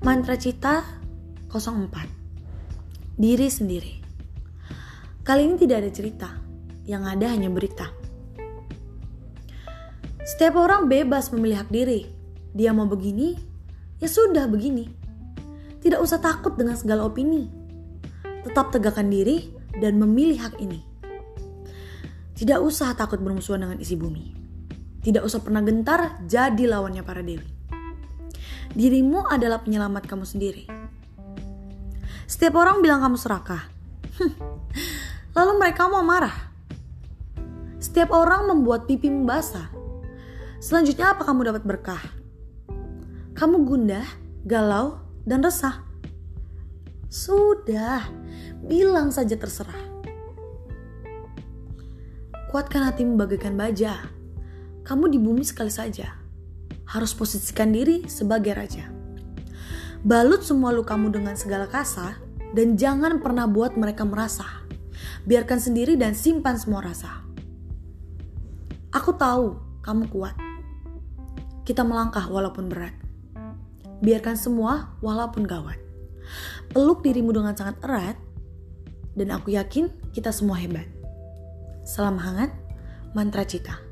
Mantra Cita 04 Diri sendiri Kali ini tidak ada cerita, yang ada hanya berita. Setiap orang bebas memilih hak diri. Dia mau begini, ya sudah begini. Tidak usah takut dengan segala opini. Tetap tegakkan diri dan memilih hak ini. Tidak usah takut bermusuhan dengan isi bumi. Tidak usah pernah gentar jadi lawannya para dewi. Dirimu adalah penyelamat kamu sendiri. Setiap orang bilang kamu serakah. Lalu mereka mau marah. Setiap orang membuat pipi membasah. Selanjutnya apa kamu dapat berkah? Kamu gundah, galau, dan resah. Sudah, bilang saja terserah. Kuatkan hatimu bagaikan baja. Kamu di bumi sekali saja. Harus posisikan diri sebagai raja. Balut semua lukamu dengan segala kasah dan jangan pernah buat mereka merasa. Biarkan sendiri dan simpan semua rasa. Aku tahu kamu kuat. Kita melangkah walaupun berat. Biarkan semua walaupun gawat. Peluk dirimu dengan sangat erat dan aku yakin kita semua hebat. Salam hangat, mantra cita.